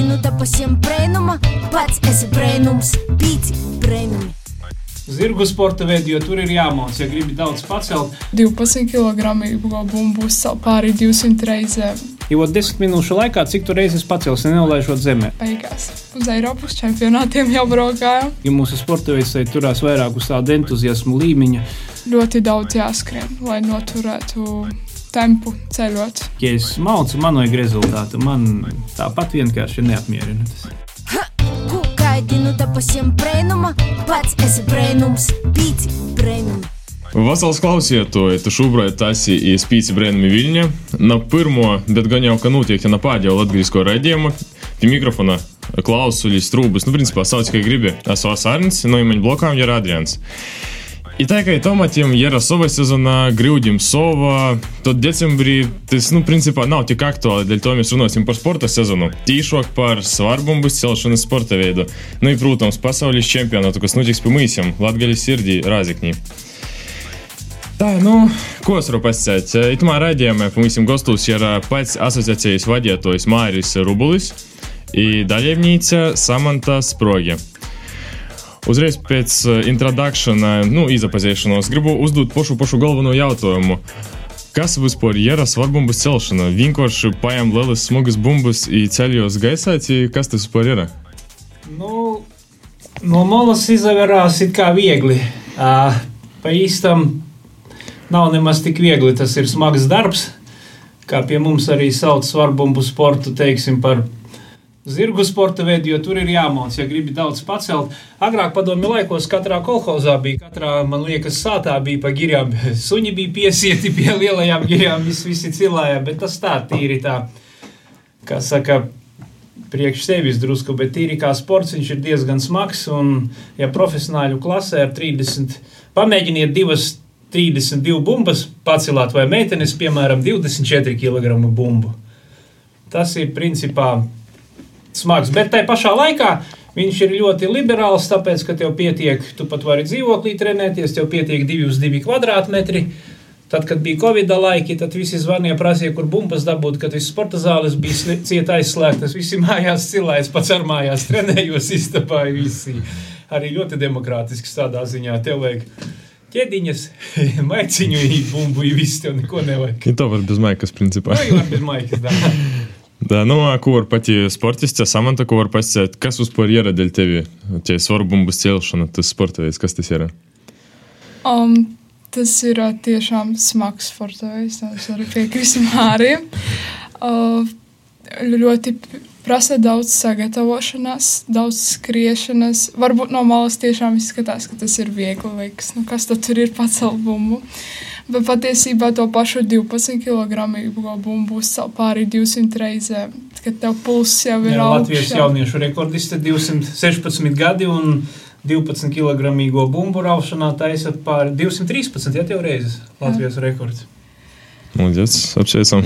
Gaidinu te pasiem brēnuma, pats esi brēnums, pīci brēnumi. Zirgu sporta veidu, jo tur ir jāmācās, ja gribi daudz pacelt. 12 kg uzcelt pāri 200 reizēm. Jo 10 minūšu laikā, cik tu reizes pacels, nenolaižot zemē. Beigās uz Eiropas čempionātiem jau braukājām. Ja mūsu sporta veids turās vairāk uz tādu entuziasmu līmeņa, ļoti daudz jāskrien, lai noturētu tempu ceļot. Ja es maucu, man vajag rezultātu. Man tāpat vienkārši neapmierina tas. Ko gaidinu te pasiem brēnuma, pats esi brēnums, pīci brēnumi. Vasals klausietāji, tu šobrīd esi īspīci brēnumi Viļņa. Na pirmo, bet gan jau, ka notiek, ja na pēdējo latgrisko raidījumu, pie mikrofona klausuļi strūbas, nu, principā, sauc, kā gribi. Esmu Asārnis, no imaņa blokām ir Adrians. І та, яка і тома, тім є расова сезона, гри Дімсова. То децембрі, тис, ну, принципа, на ну, ті както, але для томі сурно, тім пар спорта сезону. Тішок пар сварбом бус цел, що не спорта вейду. Ну і прутом, спасавлі чемпіона, тако снутік спимисім, латгалі сірді, разікні. Tā, nu, ko es varu pasakāt? Itā raidījumā Funkcijam Gostūs ir pats asociācijas vadītājs Māris Rubulis un daļievnīca Samanta Sprogi. Uzreiz pēc introdukcijas, nu, izapazīšanos, gribu uzdot pašu, pašu galveno jautājumu. Kas vispār ir svarbumbas celšana? Vienkārši paņem lielas smagas bumbas un ceļos gaisā, kas tas vispār ir? Nu, no malas izvērās it kā viegli. Uh, pa īstam nav nemaz tik viegli. Tas ir smags darbs, kā pie mums arī sauc svarbumbu sportu, teiksim, par zirgu sporta veidu, jo tur ir jāmācās, ja gribi daudz pacelt. Agrāk, padomju laikos, katrā kolhozā bija, katrā, man liekas, sātā bija pa girām. Suņi bija piesieti pie lielajām girām, visi, visi cilāja, bet tas tā tīri tā, kā saka, priekš sevis drusku, bet tīri kā sports viņš ir diezgan smags, un ja profesionāļu klasē ar 30, pamēģiniet divas 32 bumbas pacelāt, vai meitenes, piemēram, 24 kg bumbu. Tas ir principā smags. Bet tajā pašā laikā viņš ir ļoti liberāls, tāpēc, ka tev pietiek, tu pat vari dzīvoklī trenēties, tev pietiek 2 uz 2 kvadrātmetri. Tad, kad bija Covid laiki, tad visi zvanīja, prasīja, kur bumbas dabūt, kad viss sporta zāles bija cieta aizslēgtas. Visi mājās cilājas, pats ar mājās trenējos, iztapāja visi. Arī ļoti demokrātisks tādā ziņā. Tev vajag ķēdiņas, maiciņu, bumbu, viss tev neko nevajag. Ja to var bez maikas, principā. Nu, jau bez maikas, da. Да, nu, ko var pati sportiste, Samanta, ko var pasakāt, kas vispār ir dēļ tevi? Tie svarbumu celšana, tas sporta veids, kas tas ir? Um, tas ir uh, tiešām smags sporta veids, es varu piekrist Mārim. Uh, ļoti prasa daudz sagatavošanās, daudz skriešanas. Varbūt no malas tiešām izskatās, ka tas ir viegli veiks. Nu, kas tad tur ir pacelt bumbu? Bet patiesībā to pašu 12 kg bumbu būs pāri 200 reizēm. Kad tev pulss jau ir augsts. Latvijas jauniešu rekordiste 216 gadi un 12 kg bumbu raušanā taisa pāri 213 ja, reizes Latvijas Jā. rekords. Paldies, apsveicam.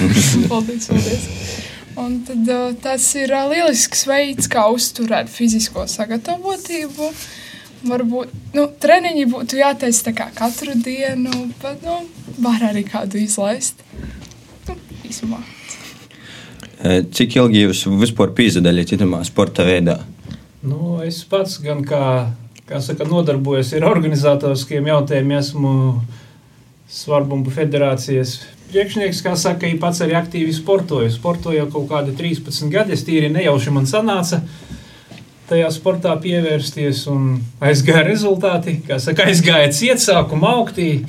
paldies, paldies. Un tad, uh, tas ir uh, lielisks veids, kā uzturēt fizisko sagatavotību. Uh, Varbūt nu, treniņi būtu kā katru dienu, bet nu, var arī kādu izlaist. Nu, īsumā. Cik ilgi jūs vispār pīzdaļat citamā sporta veidā? Nu, es pats gan kā, kā saka, nodarbojos ar organizatoriskiem jautājumiem, esmu Svarbumbu federācijas priekšnieks, kā saka, pats arī aktīvi sportoju. Sportoju jau kaut kādi 13 gadi, es tīri nejauši man sanāca tajā sportā pievērsties un aizgāja rezultāti, kā saka, aizgāja ciet, sākuma augtī.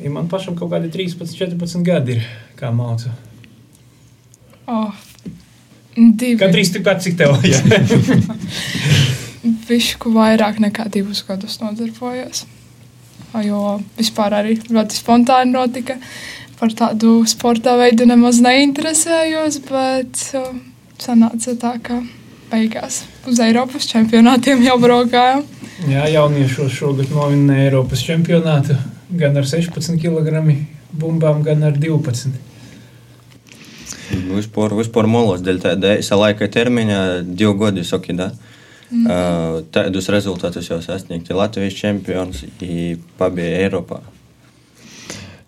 Ja man pašam kaut kādi 13, 14 gadi ir, kā mācu. Oh, divi. Gandrīz tikpat, cik tev. Višku vairāk nekā divus gadus nodarbojos. Jo vispār arī ļoti spontāni notika. Par tādu sporta veidu nemaz neinteresējos, bet sanāca tā, ka beigās uz Eiropas čempionātiem jau braukājām. Jā, jauniešos šogad novinēja Eiropas čempionātu gan ar 16 kg bumbām, gan ar 12. Nu, vispār, vispār molos dēļ tāda īsa laika termiņa, divu gadu saki, da? Mm. Uh, tādus rezultātus jau sasniegt. Latvijas čempions pabija Eiropā.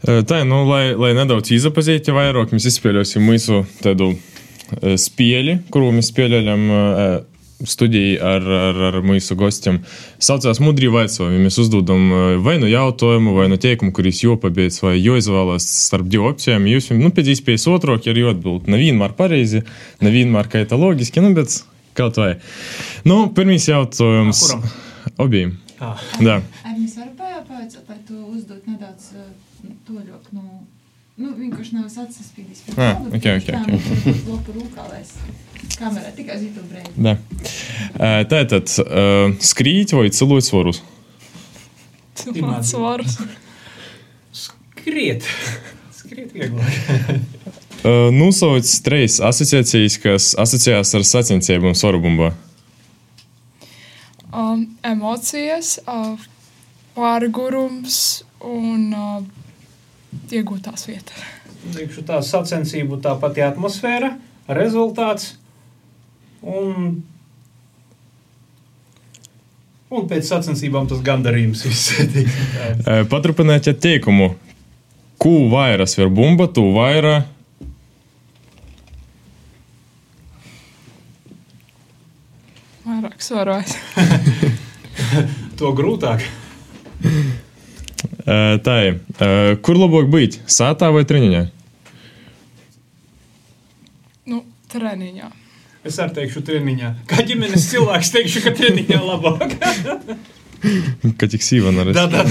Tā, nu, lai, lai nedaudz iepazītu vairāk, mēs izspēlēsim mūsu tādu spēli, kuru mēs spēlējam uh, studijā ar, ar, ar mūsu gostiem. Saucās Mudrī Vaicojumi. Mēs uzdodam uh, vai nu jautājumu, vai nu teikumu, kurīs jopabeidz, vai joizvēlās starp divām opcijām. Jūs nu, pēc iespējas otrāk ir jāatbild. Nevienmēr pareizi, nevienmēr kā tā loģiski, nu, bet kaut vai. Nu, pirmīs jautājums. Kuram? Obiem. Ah. Jā. Ar mēs varam pavaicāt, vai tu uzdot nedaudz uh, toļok, nu, nu, vienkārši nav sasaspīdis. Ah, ok, ok, ok. Lopu rūkā, lai es kamerā tikai zītu brēdi. Da. Uh, Tātad, uh, skrīt vai cilot svarus? Mans svars. Skriet. Skriet vieglāk. Uh, Nosauc trīs asociācijas, kas asociējās ar sacensībām svarbumbā. Um, emocijas, uh, pārgurums un uh, iegūtās vietas. Teikšu, tā sacensību, tā pati atmosfēra, rezultāts un, un pēc sacensībām tas gandarījums. Uh, Paturpiniet teikumu. Kū vairas var bumba, tu vaira. Vairāk svarojis. to grūtāk. Tā ir. Kur labāk būt? Sātā vai treniņā? Nu, treniņā. Es arī teikšu, treniņā. Kā ģimenes cilvēks, teikšu, ka treniņā labāk. Kad tik sīva da, da.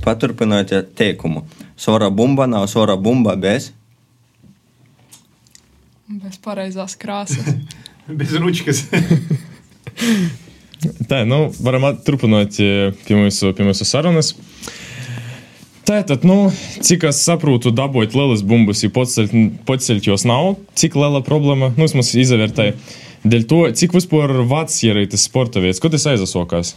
Paturpiniet teikumu. Sora bumba nav sora bumba bez. Bez pareizās krāsas. Bez ručkas. Tā, nu, varam turpināt eh, pie mūsu, pie mūsu sarunas. Tātad, nu, cik es saprotu, dabūt lielas bumbas, ja pats jos nav, cik liela problēma, nu, vismaz izvērtēji. Dēļ to, cik vispār vats ir tas sporta veids, ko tas aizsākās?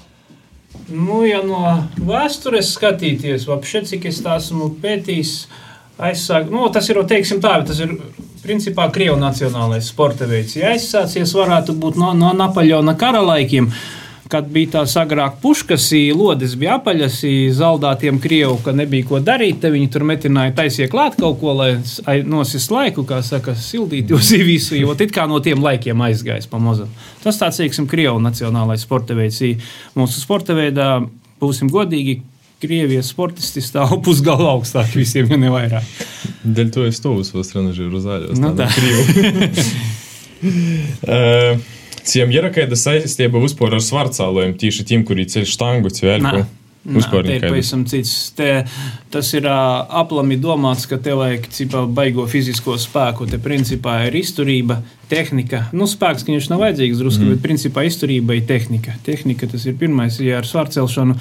Nu, ja no vēstures skatīties, apšet, cik es tā esmu pētījis, aizsāk, nu, tas ir, teiksim tā, tas ir principā Krievu nacionālais sporta veids. Ja aizsācies varētu būt no, no Napoleona kara laikiem, kad bija tās agrāk puškas, lodes bija apaļas, zaldātiem Krievu, ka nebija ko darīt, te viņi tur metināja taisīja klāt kaut ko, lai ai- nosist laiku, kā saka, sildīt uz visu, jo it kā no tiem laikiem aizgājis pamazam. Tas tāds, teiksim, Krievu nacionālais sporta veids. Mūsu sporta veidā, būsim godīgi, Krievijas sportisti stāv pusgalu augstāk visiem, ja ne vairāk. Dēļ to es to uzvāru trenižeru zāļos. Nu tā. Ciem ir kāda saistība vispār ar svarcālojiem, tīši tiem, kuri ceļ štangu, cvēlku. Vispār te ir pavisam cits. Te, tas ir aplami domāts, ka tev vajag cipā, baigo fizisko spēku. Te principā ir izturība, tehnika. Nu, spēks, ka viņš nav vajadzīgs drusku, mm. bet principā izturība ir tehnika. Tehnika tas ir pirmais, ja ar svarcelšanu.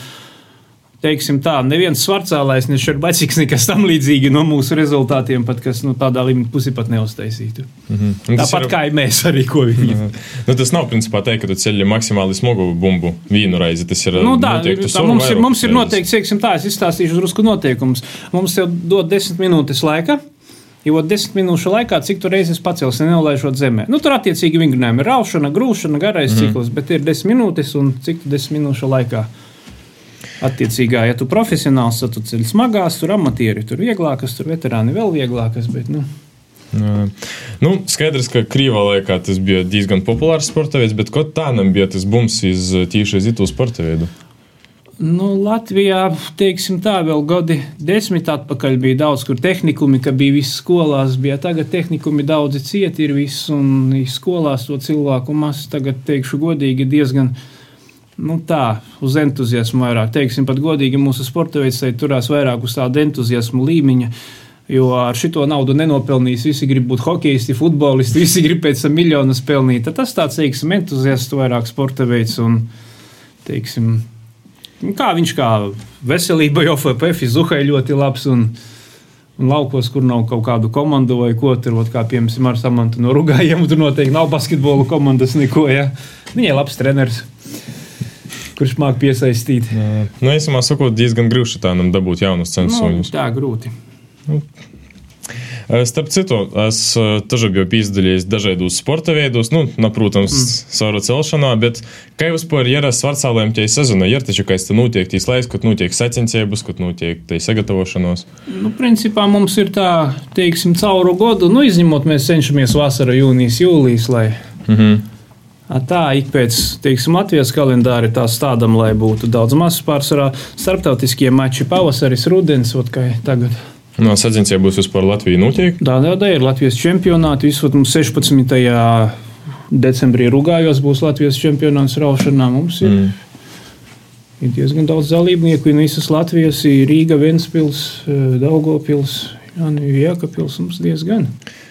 Teiksim tā, neviens svarcēlājs, ne šurbaciks, nekas tam līdzīgi no mūsu rezultātiem, pat kas nu, tādā līmenī pusi pat neuztaisītu. Un tas Tāpat ir- kā mēs arī, ko viņi. Nu, tas nav principā teikt, ka tu ceļ maksimāli smagu bumbu vienu reizi. Tas ir Nu, tā, noteikti tā, mums, ir, mums ir noteikti, teiksim, tā, es izstāstīšu drusku noteikumus. Mums jau dod desmit minūtes laika. Jo desmit minūšu laikā, cik tu reizes pacelsi, nenolaižot zemē. Nu, tur attiecīgi vingrinājumi ir raušana, grūšana, garais mm -hmm. cikls, bet ir desmit minūtes un cik tu desmit minūšu laikā. Attiecīgā, ja tu profesionāls, tad tu ceļ smagās, tur amatieri, tur vieglākas, tur veterāni vēl vieglākas. Bet, nu. Nu, skaidrs, ka Krīvā laikā tas bija diezgan populārs sporta veids, bet ko tādam bija tas bums iz tīši iz itu sporta veidu? Nu, Latvijā, teiksim tā, vēl gadi desmit atpakaļ bija daudz, kur tehnikumi, ka bija viss skolās, bija tagad tehnikumi daudzi cieti ir viss, un skolās to cilvēku masa tagad, teikšu godīgi, diezgan, nu tā, uz entuziasmu vairāk. Teiksim pat godīgi, mūsu sporta veids turās vairāk uz tādu entuziasmu līmeņa, jo ar šito naudu nenopelnīs, visi grib būt hokeisti, futbolisti, visi grib pēc tam miljonus pelnīt. Tad tas tāds, teiksim, entuziastu vairāk sporta veids un, teiksim, Kā viņš kā veselība, jau FFF zuhai ļoti labs. Un, un laukos, kur nav kaut kādu komandu vai ko tur, kā piemēram, ar Samantu no Rugājiem, tur noteikti nav basketbola komandas neko. Ja? Viņai labs treneris, kurš māk piesaistīt. Nu, īsumā sakot, diezgan grūti tādam dabūt jaunus Nu, census. tā grūti. Eh, Starp citu, es eh, тоже biju piedalījies dažādos sporta veidos, nu, nu protams, mm. savu celšanā, bet kā jūs par ieras svarcālēm tie sezona, ir taču, ka es te notiek tīs laiks, kad notiek sacensības, kad notiek tai sagatavošanos. Nu, principā mums ir tā, teiksim, cauru gadu, nu, izņemot mēs cenšamies vasara, jūnijas, jūlijas, lai Mhm. A Tā ik pēc teiksim, Latvijas kalendāra ir tā stādām, lai būtu daudz mazs pārsvarā. Starptautiskie mači pavasaris, rudens, ot, kā tagad. No sacensības vispār Latvija notiek. Tādā ir Latvijas čempionāti. Visot mums 16. decembrī Rugājos būs Latvijas čempionāts raušanā. Mums ir, mm. ir diezgan daudz dalībnieku. Ir visas Latvijas, ir Rīga, Ventspils, eh, Daugopils, Jēkabpils. Mums diezgan.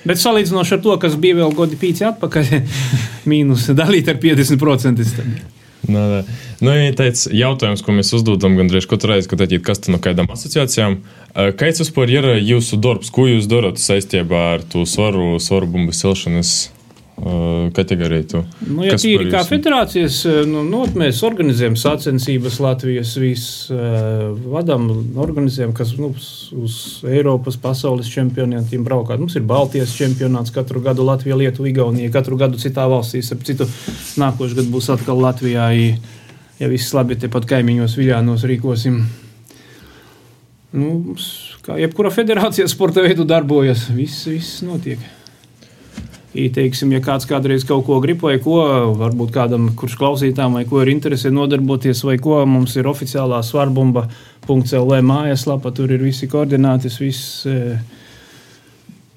Bet salīdzinoši ar to, kas bija vēl gadi pīci atpakaļ, mīnus dalīt ar 50%. tad- Nā, nā. Nu, ir tāds jautājums, ko mēs uzdodam gandrīz katru reizi, kad atīt kas no kādām asociācijām. Eh, Kāds vispār ir jūsu darbs? Ko jūs darat saistībā ar to svaru, svaru bumbu celšanas kategoriju? Tu? Nu, ja tīri kā federācijas, nu, nu, mēs organizējam sacensības Latvijas visu, vadām, organizējam, kas nu, uz- Eiropas, pasaules čempionātiem braukāt. Mums ir Baltijas čempionāts katru gadu Latvijā, Lietuva, Igaunija, katru gadu citā valstī. Ar citu nākošu gadu būs atkal Latvijā. Ja viss labi, tepat kaimiņos Viljānos rīkosim. Nu, kā jebkura federācija sporta veidu darbojas, viss, viss notiek. Ieteiksim, ja kāds kādreiz kaut ko grib, vai ko, varbūt kādam, kurš klausītājam, vai ko ir interesē nodarboties, vai ko mums ir oficiālā svarbumba.cl mājaslapa, tur ir visi koordinātis, viss. eh,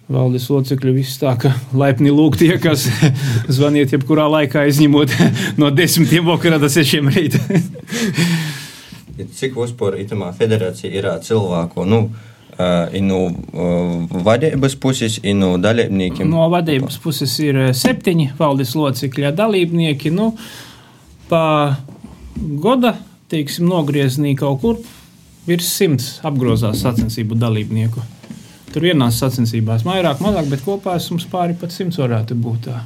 Valdes locekļi viss tā, ka laipni lūgt tie, kas zvaniet jebkurā laikā, izņemot no desmitiem vakarā līdz sešiem rītā. Cik vispār itamā federācija ir cilvēku? Nu, uh, no uh, vadības puses, ir no dalībniekiem. No vadības puses ir septiņi valdes locekļi, dalībnieki. Nu, pa gada teiksim, nogriezienī kaut kur virs simts apgrozās sacensību dalībnieku. Tur vienās sacensībās vairāk, mazāk, bet kopā mums pāri pat simts varētu būt. Tā.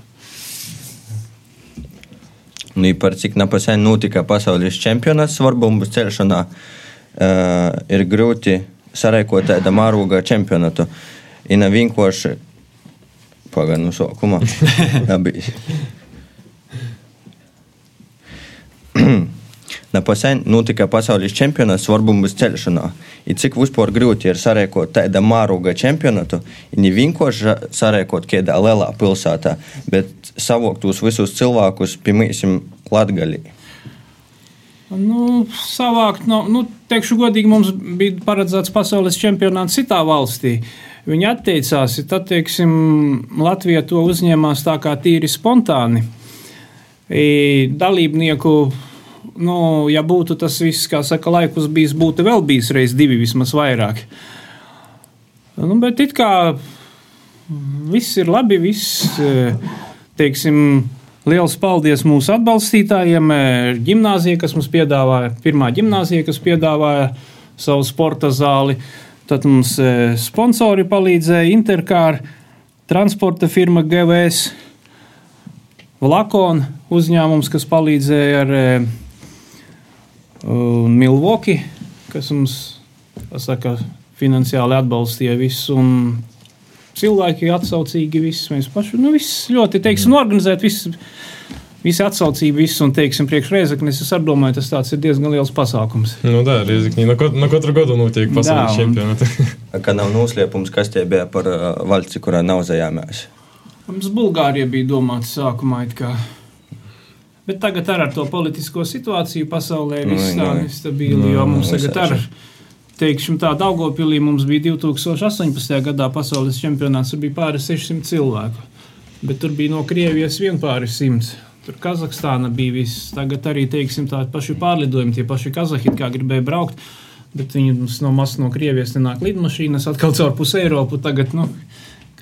Nu, par cik nepasen notika pasaules čempionāts svarbumbas celšanā, uh, ir grūti sarēkot tādu mēroga čempionātu. Ir vienkārši pagaidām no sākuma. Labi. Nepasen notika pasaules čempionāts svarbumbas celšanā. I cik vispār grūti ir sarēkot tādu mēroga čempionātu, ir ne vienkārši sarēkot kādā lielā pilsētā, bet savākt tos visus cilvēkus, piemēram, Latgalī. Nu, savākt, no, nu, teikšu godīgi, mums bija paredzēts pasaules čempionāts citā valstī. Viņi atteicās, tad, teiksim, Latvija to uzņēmās tā kā tīri spontāni. I, dalībnieku, nu, ja būtu tas viss, kā saka, laikus bijis, būtu vēl bijis reiz divi vismaz vairāk. Nu, bet it kā viss ir labi, viss, eh, teiksim, liels paldies mūsu atbalstītājiem. eh, Gimnāzija, kas mums piedāvāja, pirmā gimnāzija, kas piedāvāja savu sporta zāli. Tad mums eh, sponsori palīdzēja Interkār, transporta firma GVS, Vlakona uzņēmums, kas palīdzēja ar eh, Milvoki, kas mums saka, finansiāli atbalstīja visu. Cilvēki atsaucīgi, viss mēs paši nu, viss ļoti teiksim, organizēt, viss, visi atsaucīgi, viss un teiksim, priekšreizeknis. Es domāju, tas tāds ir diezgan liels pasākums. Nu, tā ir Riezikņī. No, kot, no katra gada notiek pasaules čempionāti. Ka nav noslēpums, kas tie bija par uh, valsti, kurā nav zajāmēs. Mums Bulgārija bija domāta sākumā. it kā. Bet tagad ar, ar to politisko situāciju pasaulē Nu, viss tā nu, nestabili, jo mums nu, tagad visādi. ar, teiksim tā, Daugopilī mums bija 2018. gadā pasaules čempionāts, tur bija pāri 600 cilvēku. Bet tur bija no Krievijas vien pāri 100. Tur Kazahstāna bija viss. Tagad arī, teiksim, tādi paši pārlidojumi, tie paši Kazahi, kā gribēja braukt. Bet viņi mums no masas no Krievijas nenāk lidmašīnas, atkal caur pusi Eiropu. Tagad, nu,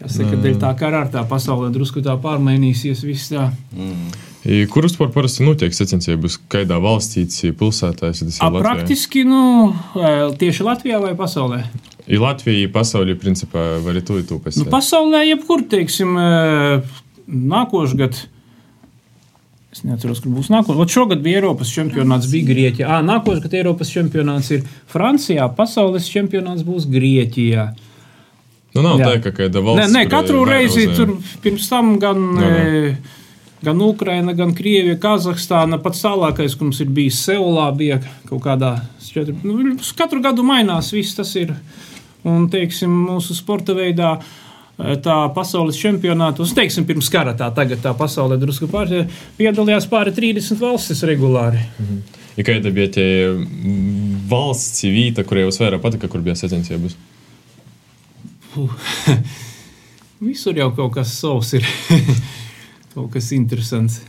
kas saka, dēļ tā kā ar tā pasaulē drusku tā pārmainīsies, viss tā. Mm. I Kur vispār parasti notiek sacensības? Kādā valstī, pilsētā ir? A, praktiski, nu, tieši Latvijā vai pasaulē? I Latvija, pasaulē, principā, var to ir tūpēs. Nu, pasaulē, jebkur, teiksim, nākošais gads. Es neatceros, kur būs nākamais. Ot Šogad bija Eiropas čempionāts, bija Grieķijā. Ah, nākošais gads Eiropas čempionāts ir Francijā, pasaules čempionāts būs Grieķijā. Nu, nav Jā. tā, ka kāda Nē, valsts. nē, kurai katru reizi tur pirms tam gan, Jā, jā. Gan Ukraina, gan Krievija, Kazahstāna. Pats tālākais, ka mums ir bijis Seulā, bija kaut kādā četri. Nu, katru gadu mainās, viss tas ir. Un, teiksim, mūsu sporta veidā. e, Tā pasaules čempionātos, teiksim, pirms kara tā tagad tā pasaulē drusku pār, piedalījās pāri 30 valstis regulāri. Ja kāda bija tie mm, valsts vīta, kurai jūs vairāk patika, kur bija sacensības? Visur jau kaut kas savs ir. kaut kas interesants.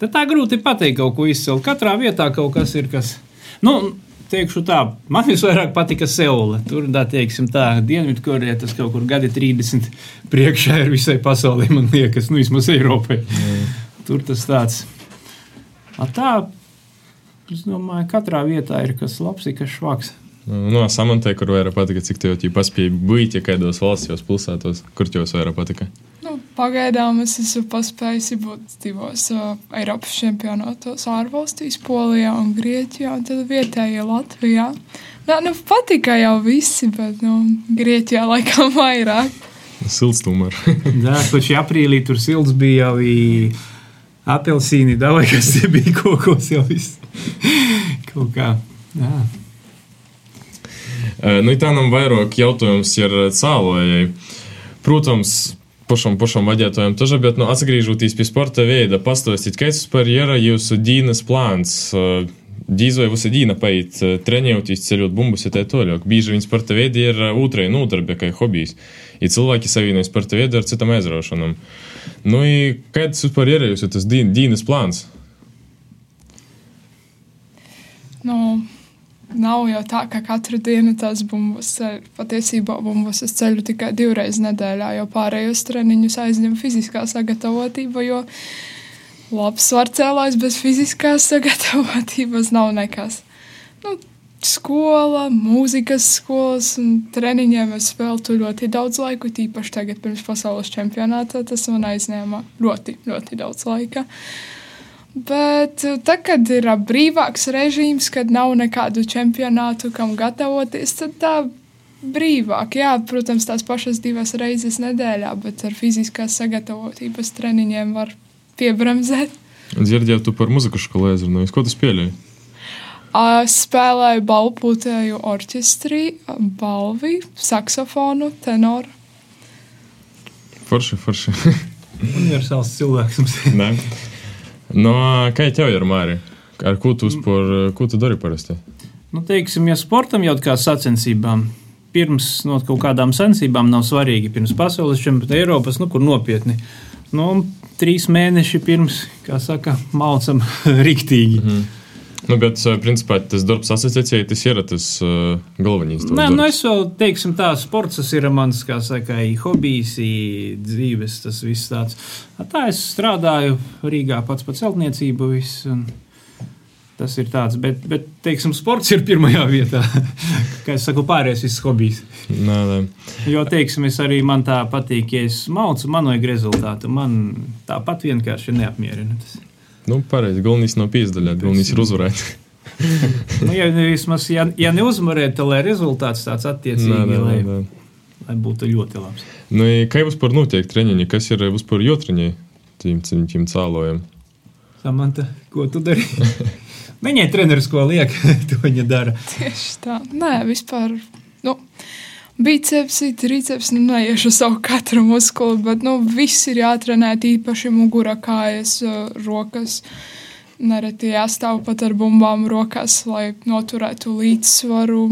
Tad tā grūti pateikt kaut ko izcelt. Katrā vietā kaut kas ir, kas. Nu, teikšu tā, man visvairāk patika Seula. Tur, tā teiksim, tā Dienvidkoreja tas kaut kur gadi 30 priekšā ir visai pasaulē, man liekas, nu, vismaz Eiropai. Tur tas tāds. A tā, es domāju, katrā vietā ir kas labs, ir kas švaks. Nu, samantai, kur vairāk patika, cik tev jau paspēja būt, ja kādos valstījos, pilsētos, kur tev vairāk patika? Nu, pagaidām es esmu paspējis būt divos uh, Eiropas čempionātos ārvalstīs, Polijā un Grieķijā, un tad vietējā Latvijā. Nā, nu, patika jau visi, bet nu, Grieķijā laikam vairāk. Silts tomēr. Jā, taču aprīlī tur silts bija jau i apelsīni, davai, kas tie bija kokos jau viss. Kaut kā. Jā. nu, tā nam vairāk jautājums ir cēlājai. Protams, pašam, pašam vadītājam taža, bet, nu, atgriežoties pie sporta veida, pastāstīt, kāds par ir jūsu dīnas plāns. Dīz vai visi dīna paiet trenējoties, ceļot bumbas, ja tā toļāk. Bieži viņi sporta veidi ir otrai nodarbe, kā hobijs. Ir cilvēki savienojas sporta veidu ar citam aizraušanam. Nu, kāds vispār ir jūsu tas dīnas plāns? Nu, nav jau tā, ka katru dienu tās bumbas ceļ. Patiesībā bumbas es ceļu tikai divreiz nedēļā, jo pārējos treniņus aizņem fiziskā sagatavotība, jo labs svarcēlājs bez fiziskās sagatavotības nav nekas. Nu, skola, mūzikas skolas un treniņiem es veltu ļoti daudz laika, tīpaši tagad pirms pasaules čempionāta. Tas man aizņēma ļoti, ļoti daudz laika. Bet tad, kad ir brīvāks režīms, kad nav nekādu čempionātu, kam gatavoties, tad tā brīvāk. Jā, protams, tās pašas divas reizes nedēļā, bet ar fiziskās sagatavotības treniņiem var piebremzēt. Dzirdēju, tu par muziku skolē aizrunājies. Ko tu spēlēji? Es spēlēju balpūtēju orķestrī, balvi, saksofonu, tenoru. Forši, forši. Universāls cilvēks. mums. Nē. No, kā tev ir, Māri? Ar ko tu, spor, ko tu dari parasti? Nu, teiksim, ja sportam jau kā sacensībām, pirms no kaut kādām sensībām nav svarīgi, pirms pasaules čempionāta Eiropas, nu, kur nopietni. Nu, trīs mēneši pirms, kā saka, malcam riktīgi. Mm. Nu, bet, eh, principā, tas darbs asociācijai, tas ir tas uh, galvenais. tavs Nē, nu darbs. es vēl, teiksim, tā, sports ir mans, kā saka, hobijs, dzīves, tas viss tāds. Tā es strādāju Rīgā pats par celtniecību, viss, un tas ir tāds, bet, bet, teiksim, sports ir pirmajā vietā. Kā es saku, pārējais viss hobijs. Nē, nē. Jo, teiksim, es arī man tā patīk, ja es maucu, man vajag rezultātu. Man tāpat vienkārši neapmierina tas. Nu, pareizi. Galvenais nav pīzdaļā, galvenais ir uzvarēt. Nu, ja, vismaz, ja, ja neuzvarēt, tad lai rezultāts tāds attiecīgi, Nē, nē, lai, nē, nē. lai būtu ļoti labs. Nu, i kā vispār notiek treniņi? Kas ir vispār jotriņi tiem, tiem, tiem cēlojiem? Samanta, ko tu dari? Viņai treneris ko liek, to viņa dara. Tieši tā. Nē, vispār. Nu, Bicepsi, tricepsi, nu, neiešu savu katru muskuli, bet nu, viss ir jātrenē, īpaši mugura, kājas, eh, rokas. Nereti jāstāv pat ar bumbām rokās, lai noturētu līdzsvaru.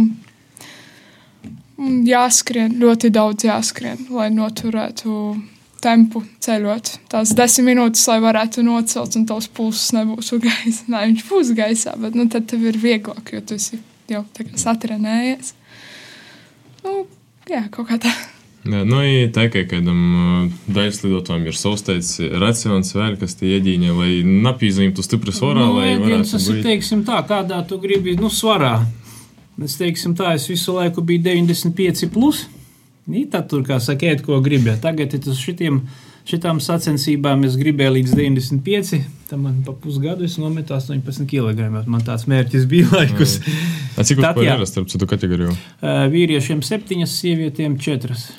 Un Jāskrien, ļoti daudz jāskrien, lai noturētu tempu ceļot. Tās desmit minūtes, lai varētu nocelt, un tavs pulss nebūs uz gaisa. Nē, viņš būs gaisā, bet nu, tad tev ir vieglāk, jo tu esi jau tā kā satrenējies. Nu, jā, kaut kā tā. Jā, nu, i tā kā kādam uh, daļas lidotājam ir savs racions vēl, kas tie iedīņa, lai napīzīmtu stipri svarā, Nu, lai ēdiens, tas ir, teiksim, tā, kādā tu gribi, nu, svarā. Es teiksim, tā, es visu laiku biju 95 plus. Nī, tad tur, kā saka, ēd, ko gribi. Tagad ir tas šitiem, šitām sacensībām es gribēju līdz 95. Tad man pa pusgadu es nometu 18 kg. Man tāds mērķis bija laikus. A, cik jā. ir starp citu kategoriju? Uh, Vīriešiem septiņas, sievietēm četras.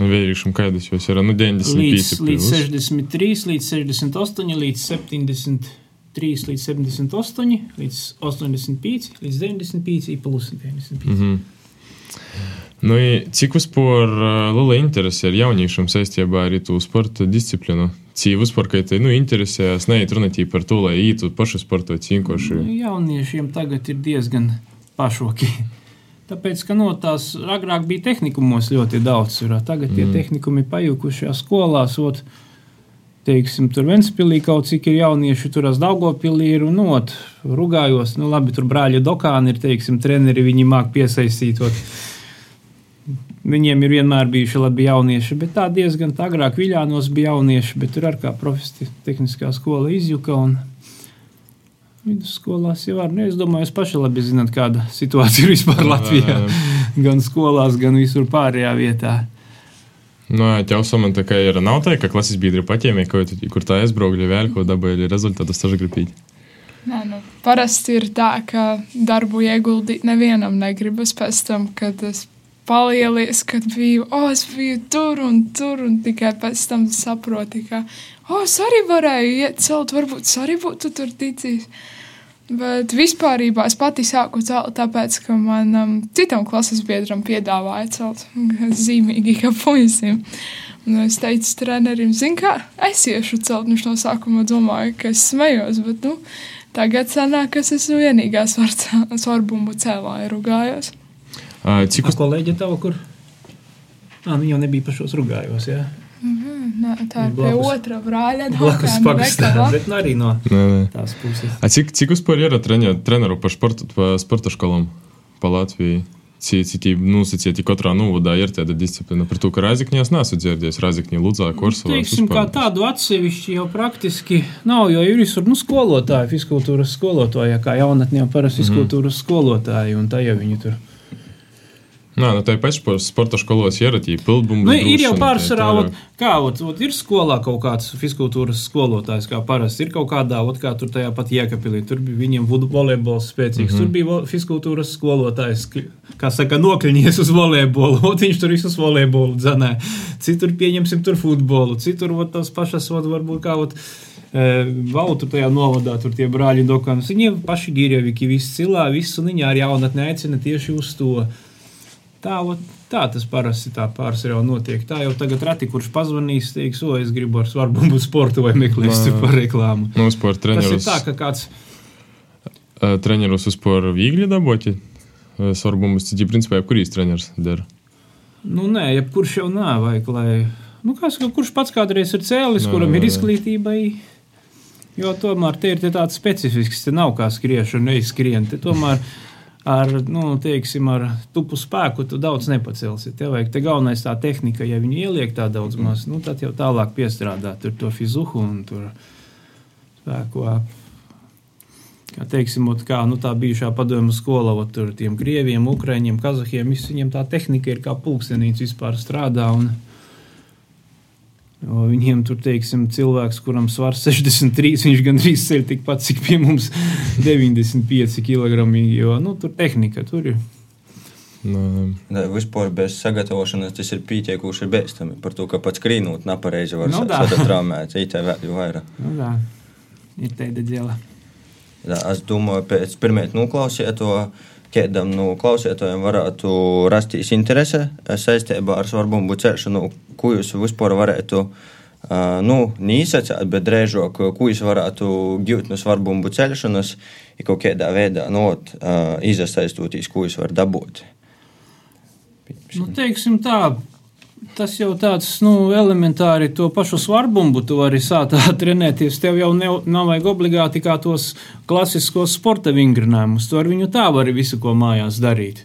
Vērīšam, kādas jūs ir? Nu, 95 Līdz, līdz plus. 63, līdz 68, līdz 73, līdz 78, līdz 85, līdz 95, plus 95. Mm Mhm. Nu, cik uh, liela interese ir jauniešiem saistībā ar to sporta disciplīnu? Cik vispār, ka te nu, interesējas, neiet runāt par to, lai ītu pašu sportu cīnkoši. Nu, jauniešiem tagad ir diezgan pašoki. Tāpēc, ka no tās agrāk bija tehnikumos ļoti daudz, ir, tagad tie Mm. tehnikumi pajukušajā skolās. Ot, Teiksim, tur Ventspīlī kaut cik ir jaunieši, tur Daugopilī ir un ot, rugājos. Nu, labi, tur brāļa Dokāni ir, teiksim, treneri, viņi māk piesaistīt. Viņiem ir vienmēr bijuši labi jaunieši, bet tā diezgan tā agrāk Viļānos bija jaunieši, bet tur ar kā profesi tehniskā skola izjuka. Un vidusskolās jau var. Nu, es domāju, jūs paši labi zināt, kāda situācija ir vispār Latvijā. Gan skolās, gan visur pārējā vietā. Nu, jā, tev samant tā kā ir nav tā, ka klases biedri paķēmē, ko tu, kur tā aizbraukļa vēl, ko dabūja rezultātus tažu gribīt. Nē, nu, parasti ir tā, ka darbu ieguldīt nevienam negribas pēc tam, kad es palielies, kad biju, o, es biju tur un tur, un tikai pēc tam saproti, ka, o, es arī varēju iet celt, varbūt es arī būtu tur ticis. Bet vispār es pati sāku celt, tāpēc, ka manam citam klases biedram piedāvāja celt zīmīgi, kā puisim. Un es teicu, trenerim, zini, kā es iešu celt. Viņš no sākuma domāja, ka es smējos, bet nu, tagad sanāk, ka es esmu vienīgā svarbumbu cēlāja rugājos. Cik Cik kolēģi tava, kur? Ah, viņa jau nebija pašos rugājos, jā. Nē, tā ir pie otra brāļa. Blakus veikala. bet nu arī no Nē, nē. tās puses. A cik, cik vispār ir treneru pa, športu, pa sporta školām pa Latvijai? Cik, cik nosacīti katrā novadā ir tāda disciplīna? Par to, ka Raizekņās nesu dzirdējis, Raizekņī Ludzā, Korsovā. Teiksim, kā tādu atsevišķi jau praktiski nav, jo ir visur nu, skolotāji, fizkultūras skolotāji, kā jaunatnē jau parasti fizkultūras skolotāji, un tā jau viņi tur. Nē, nu tā ir pēc sporta skolos ieratī, pildbumu. Nu, ir jau pārsvarā, ot, kā ot, ot, ir skolā kaut kāds fizkultūras skolotājs, kā parasti ir kaut kādā, ot, kā tur tajā pat Jēkabīlī. Tur bija viņiem volejbols spēcīgs. Mm -hmm. Tur bija vo- fizkultūras skolotājs, kā saka, nokļņies uz volejbolu. Ot, viņš tur visus volejbolu dzenē. Citur pieņemsim tur futbolu, citur ot, tās pašas, ot, varbūt kā. Ot, e, Valtu tajā novadā, tur tie brāļi Dokānas. Viņi paši gīrievīgi, visi cilā, visu viņi ar jaunatni aicina tieši uz to. Tā, tā tas parasti tā pārsvarā notiek. Tā jau tagad reti, kurš pazvanīs, teiks, o, es gribu ar svarbumu sportu vai meklēs tur par reklāmu. Nu, sport Tas ir tā, ka kāds trenerus vispār viegli dabūti. Uh, Svarbumus, cik, principā, kurīs treneris dara. Nu, nē, jebkurš jau nav, vajag, lai. Nu, saka, kurš pats kādreiz ir cēlis, Nē, kuram nē, ir izglītība. Jo tomēr tie ir tie tāds specifisks, te nav kā skriešana, neizskrien. Te tomēr ar, nu, teiksim, ar tupu spēku tu daudz nepacelsi. Tev vajag te galvenais tā tehnika, ja viņi ieliek tā daudz maz, nu, tad jau tālāk piestrādāt tur to fizuhu un tur spēku. Kā teiksim, ot, kā nu, tā bijušā padomju skola, ot, tur tiem krieviem, ukrāņiem, kazahiem, viņiem tā tehnika ir kā pulkstenīts vispār strādā. Un, viņiem tur, teiksim, cilvēks, kuram svars 63, viņš gandrīz ceļ tikpat, cik pie mums 95 kg. Jo nu, tur tehnika tur ir. Nu, Da, vispār bez sagatavošanās tas ir pietiekuši bēstami. Par to, ka pats krīnot nepareizi var Nu, nu, da. satraumēt. Ītē vēl vairāk. Nu, tā ir tāda dēla. Da, es domāju, pēc pirmie noklausīt to, kādam no klausītājiem varētu rasties interese eh, saistībā ar svarbumu celšanu, ko jūs vispār varētu. Uh, nu, nīsacēt, bet drēžāk, ko jūs varētu gūt no svarbumu celšanas, ir kaut kādā veidā nu, ot, uh, izsaistoties, ko jūs varat dabūt. Nu, teiksim tā, tas jau tāds nu, elementāri to pašu svarbumbu tu vari sākt trenēties. Tev jau ne, nav vajag obligāti kā tos klasiskos sporta vingrinājumus. Tu ar viņu tā vari visu, ko mājās darīt.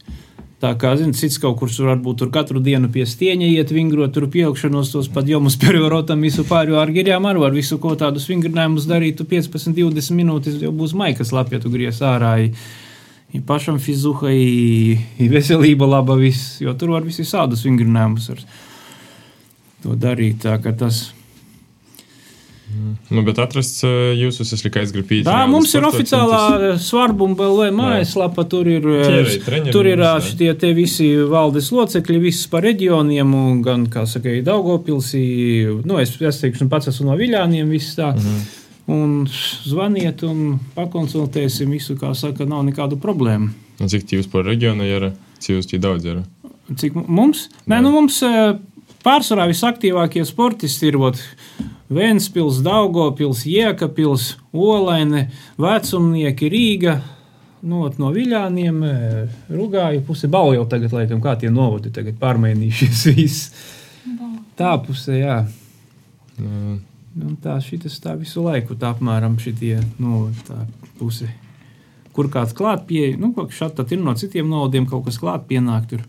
Tā kā, zini, cits kaut kur tur varbūt tur katru dienu pie stieņa iet vingrot, tur pieaugšanos tos pat jomus periodotam visu pārējo ar girjām ar var visu ko tādus vingrinājumus darīt. Tu 15, 20 minūtes jau būs maikas lapja, tu gries ārā. I pašam fizuha, i, i veselība laba viss, jo tur var visi sādus vingrinājumus ar to darīt. Tā tas Nu, bet atrast eh, jūsu saslikais gribīt. Tā mums ir oficiālā svarbuma BLV mājaslapa. Tur ir, Tie treņeri tur ir jā. šitie te visi valdes locekļi, viss par reģioniem, un gan, kā saka, Daugopilsī, nu, es, es teikšu, pats esmu no Viļāniem, viss tā. Mhm. Un zvaniet un pakonsultēsim visu, kā saka, nav nekādu problēmu. Un cik jūs par reģionu ir? Cik jūs tie daudz ir? Cik mu- mums? Nē, nu mums eh, pārsvarā visaktīvākie sportisti ir vot, Vēnspils, Daugopils, Jēkabils, Olaine, Vecumnieki, Rīga. Nu, ot no Viļāniem, eh, Rugāja puse balva jau tagad, laikam, kā tie novadi tagad pārmainījušies viss. Tā pusē, jā. Nu, Nu, tā šitas tā visu laiku, tā apmēram šitie, nu, tā puse. Kur kāds klāt pie, nu, kaut kas šāds ir no citiem novadiem, kaut kas klāt pienāk tur.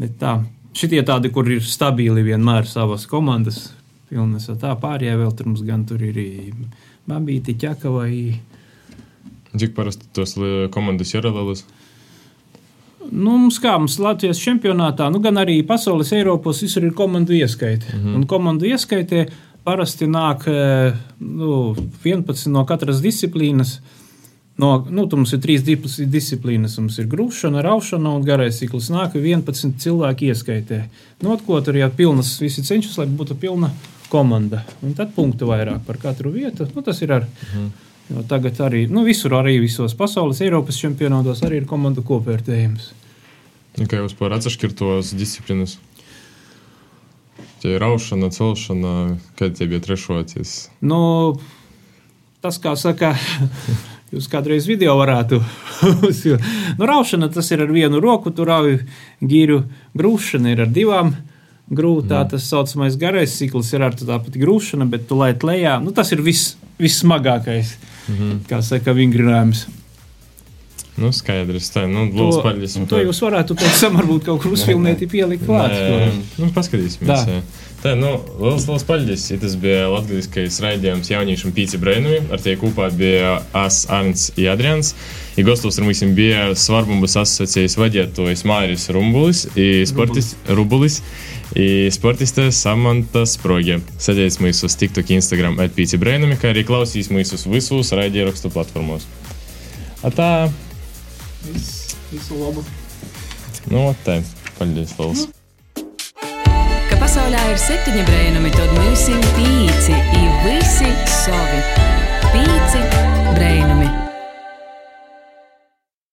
Bet tā, šitie tādi, kur ir stabili vienmēr savas komandas, pilnas, tā pārējie vēl tur mums gan tur ir Babīti, Ķakavai. Cik parasti tos komandas ir lielas? Nu, mums kā mums Latvijas čempionātā, nu, gan arī pasaules Eiropas visur ir komandu ieskaite. Mm -hmm. Un komandu ieskaitē parasti nāk nu, 11 no katras disciplīnas. No, nu, tur mums ir trīs disciplīnas. Mums ir grūšana, raušana un garais cikls. Nāk 11 cilvēki ieskaitē. Nu, ko tur jau pilnas, visi cenšas, lai būtu pilna komanda. Un tad punktu vairāk par katru vietu. Nu, tas ir ar. Jo tagad arī nu, visur, arī visos pasaules, Eiropas čempionātos, arī ir komandu kopvērtējums. Kā jūs par atšķirtos disciplīnas? Tie ir raušana, celšana, kad tie bija trešoties. Nu, tas, kā saka, jūs kādreiz video varētu uzsvērt. nu, raušana tas ir ar vienu roku, tur rauj gīru. Grūšana ir ar divām. Grūtā tas saucamais garais cikls ir ar tādu grūšanu, bet tu lai lejā. Nu, tas ir viss, vissmagākais, mm -hmm. kā saka, vingrinājums. Nu, skaidrs. Tā, nu, lūdzu, paldies. to jūs varētu pēc tam varbūt kaut kur uzfilmēt, pielikt klāt. Nē, nu, paskatīsimies. Tā. Tā, nu, liels, liels. Ja Tas bija latviskais raidījums jauniešiem Pīci Brainui. Ar tie kopā bija As Arns un Adrians. I gostos ar mums bija Svarbumbas asociācijas vadītājs Māris Rumbulis, i sportis, Rubulis, i sportiste Samanta Sprogie. Sēdēs mūsu uz TikTok, Instagram, atpīci Brainumi, kā arī klausīs mūsu visus raidierakstu platformos. Atā, Viss, visu labu. Noteikti. Paļģies, Lūdzu. Ka pasaulē ir septiņi brēnumi, tad nu mums ir pīci, ir visi savi. Pīci brēnumi.